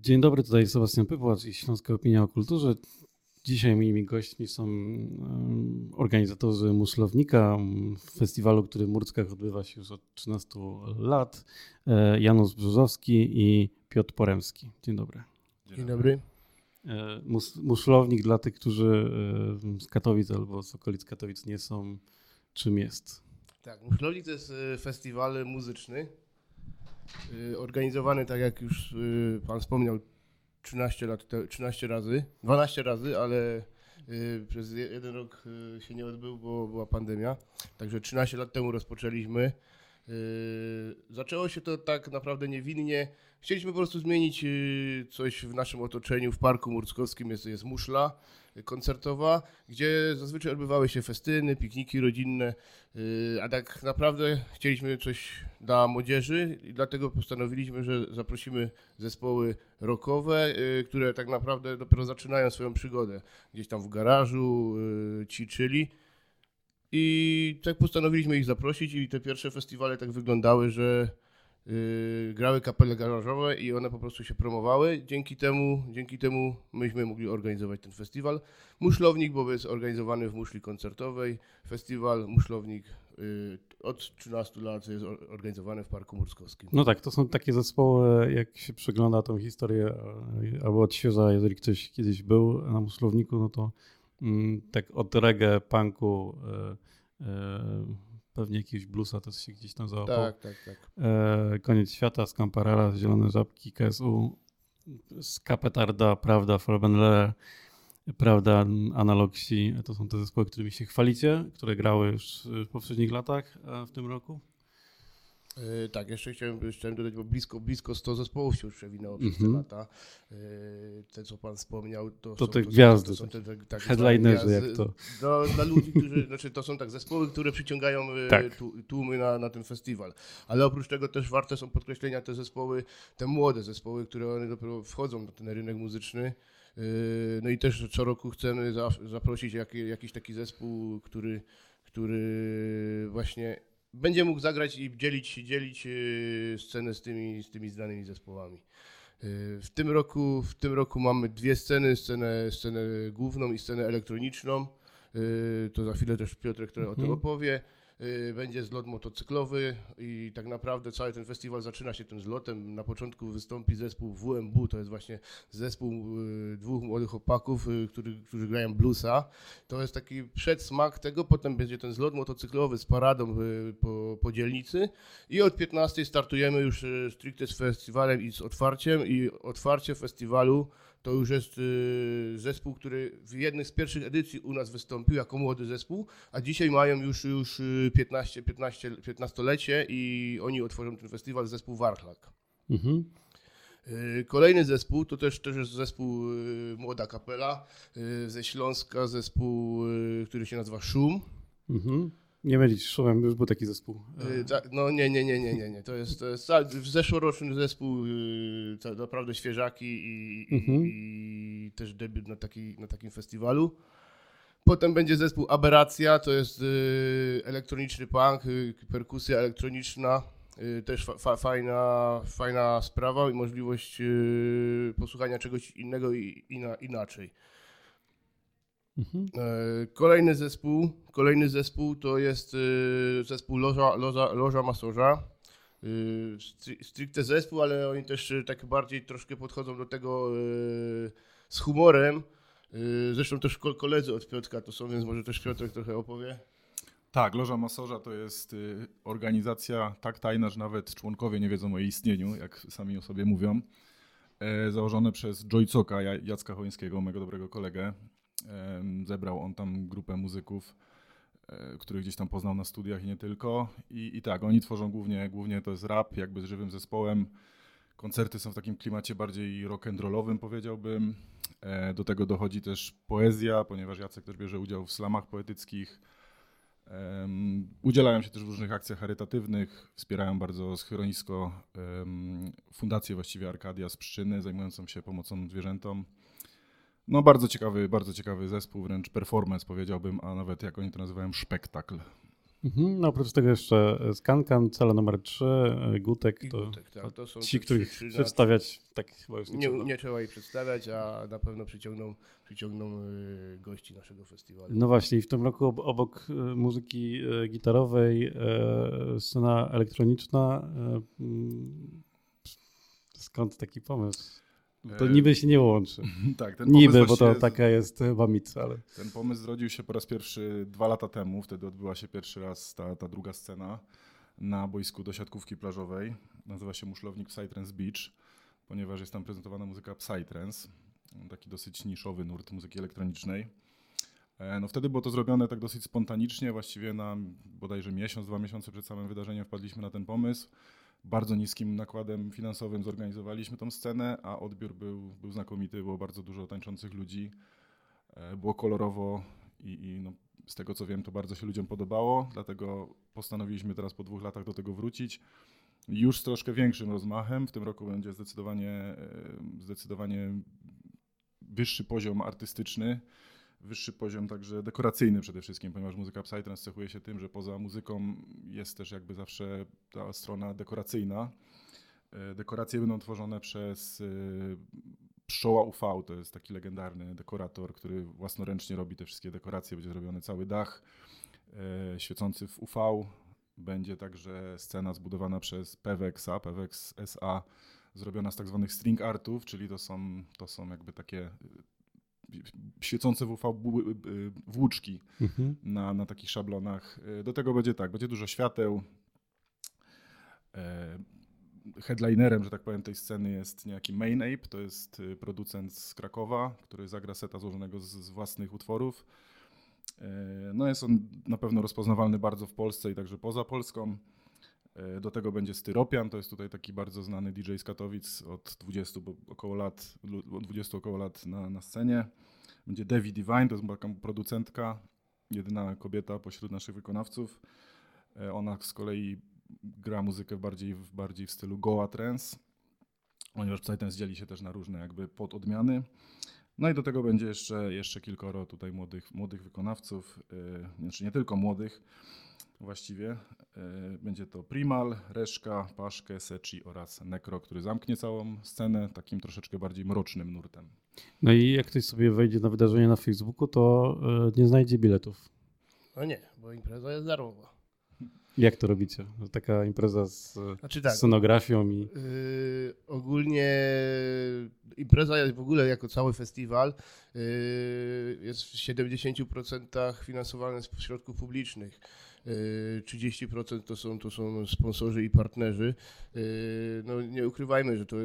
Dzień dobry, tutaj Sebastian Pypłacz i Śląska Opinia o Kulturze. Dzisiaj moimi gośćmi są organizatorzy Muszlownika, festiwalu, który w Murckach odbywa się już od 13 lat, e, Janusz Brzozowski i Piotr Poremski. Dzień dobry. Dzień dobry. E, muszlownik dla tych, którzy e, z Katowic albo z okolic Katowic nie są, czym jest? Tak, Muszlownik to jest festiwal muzyczny, organizowany, tak jak już pan wspomniał, 13, lat, 13 razy, 12 razy, ale y, przez jeden rok y, się nie odbył, bo była pandemia. Także 13 lat temu rozpoczęliśmy. Y, zaczęło się to tak naprawdę niewinnie. Chcieliśmy po prostu zmienić coś w naszym otoczeniu. W Parku Murckowskim jest, jest muszla koncertowa, gdzie zazwyczaj odbywały się festyny, pikniki rodzinne, a tak naprawdę chcieliśmy coś dla młodzieży i dlatego postanowiliśmy, że zaprosimy zespoły rockowe, które tak naprawdę dopiero zaczynają swoją przygodę. Gdzieś tam w garażu ćwiczyli. I tak postanowiliśmy ich zaprosić i te pierwsze festiwale tak wyglądały, że Yy, grały kapele garażowe i one po prostu się promowały. Dzięki temu, dzięki temu myśmy mogli organizować ten festiwal. Muszlownik, bo jest organizowany w muszli koncertowej. Festiwal Muszlownik yy, od 13 lat jest organizowany w Parku Murskowskim. No tak, to są takie zespoły, jak się przegląda tą historię yy, albo odświeża, jeżeli ktoś kiedyś był na Muszlowniku, no to tak od reggae, punku, yy, yy, pewnie jakiegoś bluesa też się gdzieś tam załapał. Tak, tak, tak. E, Koniec świata, Scamparella, Zielone Żabki, KSU, Skapetarda, Prawda, Forbenler, Prawda, Analoxi. To są te zespoły, którymi się chwalicie, które grały już w poprzednich latach w tym roku. Yy, tak, jeszcze chciałem, chciałem dodać, bo blisko, blisko 100 zespołów się już przewinęło przez mm -hmm. te mhm. lata. Yy, te, co pan wspomniał, to, to są, te to gwiazdy, są, to są te, te tak headlinerzy, jak to. Do, dla ludzi, którzy, znaczy to są tak zespoły, które przyciągają y, tak. tłumy na, na ten festiwal. Ale oprócz tego też warte są podkreślenia te zespoły, te młode zespoły, które one dopiero wchodzą na ten rynek muzyczny. No i też co roku chcemy zaprosić jakiś taki zespół, który, który właśnie będzie mógł zagrać i dzielić, dzielić y, scenę z tymi, z tymi znanymi zespołami. Y, w tym roku, w tym roku mamy dwie sceny, scenę, scenę główną i scenę elektroniczną. Y, to za chwilę też Piotrek który o tym mhm. opowie. Y, będzie zlot motocyklowy i tak naprawdę cały ten festiwal zaczyna się tym zlotem. Na początku wystąpi zespół WMB, to jest właśnie zespół y, dwóch młodych chłopaków, y, który, którzy grają bluesa. To jest taki przedsmak tego, potem będzie ten zlot motocyklowy z paradą po, po dzielnicy i od 15 startujemy już stricte z festiwalem i z otwarciem i otwarcie festiwalu to już jest y, zespół, który w jednej z pierwszych edycji u nas wystąpił jako młody zespół, a dzisiaj mają już, już 15, 15, 15-lecie i oni otworzą ten festiwal, zespół Warchlak. Mhm. Y, kolejny zespół to też, też jest zespół y, Młoda Kapela ze Śląska, zespół, który się nazywa Szum. Mhm. Nie mylić szumem, już był taki zespół. Yy, no nie, nie, nie, nie, nie, nie. To jest, to jest zeszłoroczny zespół, yy, naprawdę świeżaki i, mhm. i, też debiut na, taki, na takim festiwalu. Potem będzie zespół Aberracja, to jest yy, elektroniczny punk, perkusja elektroniczna. Też fa, fa, fajna, fajna sprawa i możliwość posłuchania czegoś innego i, ina, inaczej. Mhm. E, kolejny zespół, kolejny zespół to jest e, zespół Loża, Loża, Loża Masorza. E, stricte zespół, ale oni też tak bardziej troszkę podchodzą do tego z humorem. Zresztą też koledzy od Piotrka to są, więc może też Piotrek trochę opowie. Tak, Loża Masorza to jest organizacja tak tajna, że nawet członkowie nie wiedzą o jej istnieniu, jak sami o sobie mówią. Założone przez Joycoka, Jacka Chońskiego, mego dobrego kolegę. Zebrał on tam grupę muzyków, e, których gdzieś tam poznał na studiach i nie tylko. I, i tak, oni tworzą głównie, głównie to jest rap, jakby z żywym zespołem. Koncerty są w takim klimacie bardziej rock'n'rollowym, powiedziałbym. E, do tego dochodzi też poezja, ponieważ Jacek też bierze udział w slamach poetyckich. Udzielają się też w różnych akcjach charytatywnych, wspierają bardzo schronisko, fundację właściwie Arkadia z Pszczyny, zajmującą się pomocą zwierzętom. No bardzo ciekawy, bardzo ciekawy zespół, wręcz performance powiedziałbym, a nawet jak oni to nazywają, spektakl. Mhm, no oprócz tego jeszcze Skankan, cela numer 3, Gutek, I to, Gutek, tak, to są ci, których trzy- przedstawiać tak chyba już nie, Nie, trzeba. nie trzeba ich przedstawiać, a na pewno przyciągną, przyciągną y, gości naszego festiwalu. No właśnie, i w tym roku ob- obok e, muzyki gitarowej scena elektroniczna. mm, Skąd taki pomysł? To E, niby się nie łączy. Tak, ten Niby, bo to taka jest chyba mit, ale... Ten pomysł zrodził się po raz pierwszy dwa lata temu. Wtedy odbyła się pierwszy raz ta, ta druga scena na boisku do siatkówki plażowej. Nazywa się Muszlownik Psytrance Beach, ponieważ jest tam prezentowana muzyka Psytrance, taki dosyć niszowy nurt muzyki elektronicznej. E, No wtedy było to zrobione tak dosyć spontanicznie, właściwie na bodajże miesiąc, dwa miesiące przed samym wydarzeniem wpadliśmy na ten pomysł. Bardzo niskim nakładem finansowym zorganizowaliśmy tą scenę, a odbiór był, był znakomity, było bardzo dużo tańczących ludzi. E, Było kolorowo i, i no, z tego co wiem, to bardzo się ludziom podobało, dlatego postanowiliśmy teraz po dwóch latach do tego wrócić. Już z troszkę większym rozmachem. W tym roku będzie zdecydowanie, e, zdecydowanie wyższy poziom artystyczny, wyższy poziom także dekoracyjny przede wszystkim, ponieważ muzyka Psytrance cechuje się tym, że poza muzyką jest też jakby zawsze ta strona dekoracyjna. E, Dekoracje będą tworzone przez e, Pszczoła UV, to jest taki legendarny dekorator, który własnoręcznie robi te wszystkie dekoracje. Będzie zrobiony cały dach e, świecący w UV. Będzie także scena zbudowana przez Pewexa, Pewex SA, zrobiona z tak zwanych string artów, czyli to są, to są jakby takie świecące w UV bu- e, włóczki Mhm. na, na takich szablonach. Y, Do tego będzie tak, będzie dużo świateł. E, Headlinerem, że tak powiem, tej sceny jest niejaki Main Ape, to jest y, producent z Krakowa, który zagra seta złożonego z, z własnych utworów. E, No jest on na pewno rozpoznawalny bardzo w Polsce i także poza Polską. E, Do tego będzie Styropian, to jest tutaj taki bardzo znany DJ z Katowic od 20 bo około lat, lu- od 20 około lat na, na scenie. Będzie Devi Divine, to jest taka producentka, jedyna kobieta pośród naszych wykonawców. E, Ona z kolei gra muzykę bardziej, bardziej w stylu Goa Trance, ponieważ Psytrance dzieli się też na różne jakby pododmiany. No i do tego będzie jeszcze, jeszcze kilkoro tutaj młodych, młodych wykonawców, yy, znaczy nie tylko młodych właściwie. Yy, będzie to Primal, Reszka, Paszkę, Sechi oraz Necro, który zamknie całą scenę takim troszeczkę bardziej mrocznym nurtem. No i jak ktoś sobie wejdzie na wydarzenie na Facebooku, to e, nie znajdzie biletów. No nie, bo impreza jest darmowa. Jak to robicie? Że Taka impreza z e, Znaczy tak, scenografią i... Yy, ogólnie impreza jest w ogóle jako cały festiwal yy, jest w 70% finansowane z środków publicznych. Yy, 30% to są, to są sponsorzy i partnerzy. Yy, no nie ukrywajmy, że to,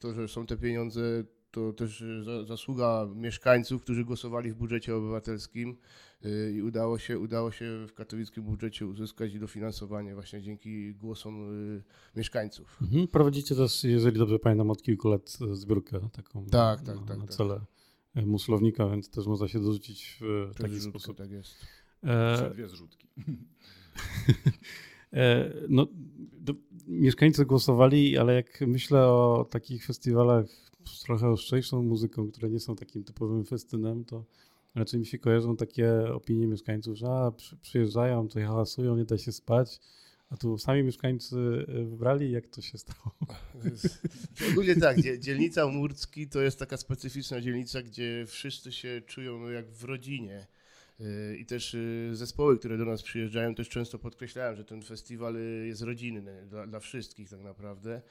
to, że są te pieniądze, to też za, zasługa mieszkańców, którzy głosowali w budżecie obywatelskim yy, i udało się, udało się w katowickim budżecie uzyskać dofinansowanie właśnie dzięki głosom mieszkańców. Mhm. Prowadzicie też, jeżeli dobrze pamiętam, od kilku lat zbiórkę taką Tak, tak, na, tak, na tak. cele e, muszlownika, więc też można się dorzucić w Przez taki rzutkę, sposób. Tak jest. Czy E, dwie zrzutki. e, no, do, mieszkańcy głosowali, ale jak myślę o takich festiwalach z trochę ostrzejszą muzyką, które nie są takim typowym festynem, to raczej mi się kojarzą takie opinie mieszkańców, że a, przy, przyjeżdżają, tutaj hałasują, nie da się spać, a tu sami mieszkańcy e, wybrali, jak to się stało. Ogólnie tak, dzie- dzielnica Murcki to jest taka specyficzna dzielnica, gdzie wszyscy się czują no, jak w rodzinie. Yy, I też yy, zespoły, które do nas przyjeżdżają, też często podkreślają, że ten festiwal yy, jest rodzinny dla, dla wszystkich tak naprawdę.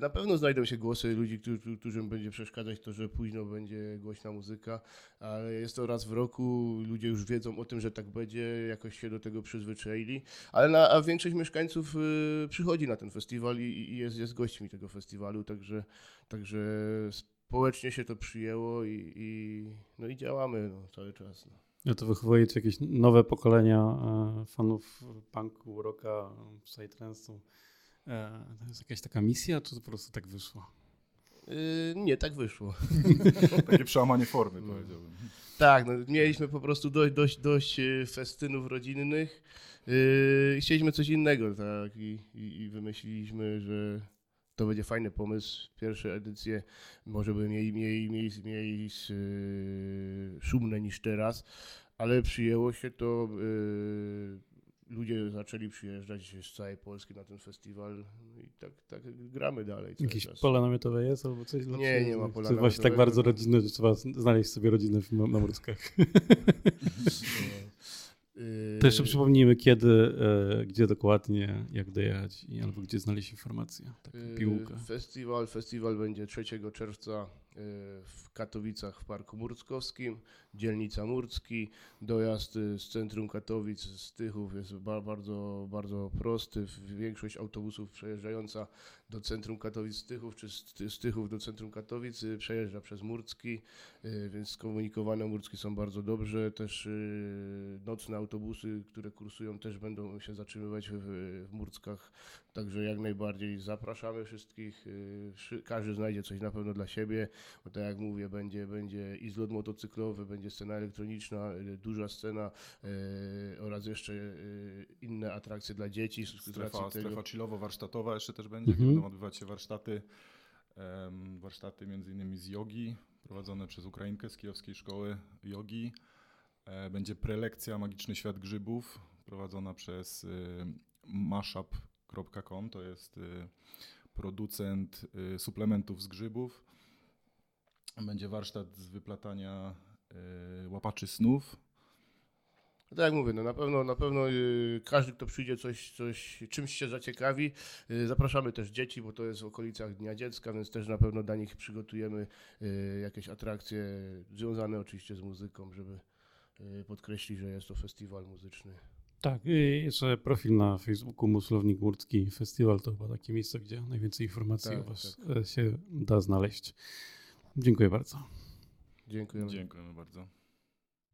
Na pewno znajdą się głosy ludzi, którzy, którym będzie przeszkadzać to, że późno będzie głośna muzyka, ale jest to raz w roku, ludzie już wiedzą o tym, że tak będzie, jakoś się do tego przyzwyczaili. Ale na, a większość mieszkańców y, przychodzi na ten festiwal i, i jest, jest gośćmi tego festiwalu, także, także społecznie się to przyjęło i, i, no i działamy no, cały czas. No. Ja to wychowujecie jakieś nowe pokolenia e, fanów punku, rocka, psytrance'u. E, to jest jakaś taka misja, czy to po prostu tak wyszło? Y, nie, tak wyszło. Takie przełamanie formy, No. powiedziałbym. Tak, no, mieliśmy po prostu dość, dość, dość y, festynów rodzinnych y, i chcieliśmy coś innego, tak, i, i, i wymyśliliśmy, że to będzie fajny pomysł. Pierwsze edycje może były mniej, mniej, mniej, mniej y, szumne niż teraz, ale przyjęło się to. y, ludzie zaczęli przyjeżdżać z całej Polski na ten festiwal i tak, tak gramy dalej. Jakieś czas. pola namiotowe jest albo coś? dla Nie, nie ma pola właśnie tak bardzo rodzinne, że trzeba znaleźć sobie rodzinę w- na Murskach. To jeszcze przypomnijmy kiedy, e, gdzie dokładnie, jak dojechać i albo gdzie znaleźć informacje. Taką Yy, piłkę. Festiwal, festiwal będzie 3 czerwca w Katowicach w Parku Murckowskim, dzielnica Murcki. Dojazd yy, z centrum Katowic, z Tychów jest ba bardzo, bardzo prosty. Większość autobusów przejeżdżająca do centrum Katowic z Tychów, czy z, Tychów do centrum Katowic yy, przejeżdża przez Murcki, więc skomunikowane Murcki są bardzo dobrze. Też nocne autobusy, które kursują też będą się zatrzymywać w, w Murckach Także jak najbardziej zapraszamy wszystkich. y, Każdy znajdzie coś na pewno dla siebie, bo tak jak mówię, będzie, będzie i zlot motocyklowy, będzie scena elektroniczna, y, duża scena y, oraz jeszcze y, inne atrakcje dla dzieci. Strefa, strefa chillowo-warsztatowa jeszcze też będzie, Mhm. będą odbywać się warsztaty. em, warsztaty między innymi z jogi, prowadzone przez Ukrainkę z Kijowskiej Szkoły Jogi. E, będzie prelekcja Magiczny Świat Grzybów, prowadzona przez y, to jest y, producent y, suplementów z grzybów. Będzie warsztat z wyplatania y, łapaczy snów, Tak jak mówię, no na pewno, na pewno każdy, kto przyjdzie, coś, coś, czymś się zaciekawi. Zapraszamy też dzieci, bo to jest w okolicach Dnia Dziecka, więc też na pewno dla nich przygotujemy jakieś atrakcje związane oczywiście z muzyką, żeby podkreślić, że jest to festiwal muzyczny. Tak, i jeszcze profil na Facebooku Muslownik Murcki Festiwal to chyba takie miejsce, gdzie najwięcej informacji Tak, o Was tak. e, się da znaleźć. Dziękuję bardzo. Dziękujemy. Dziękujemy bardzo.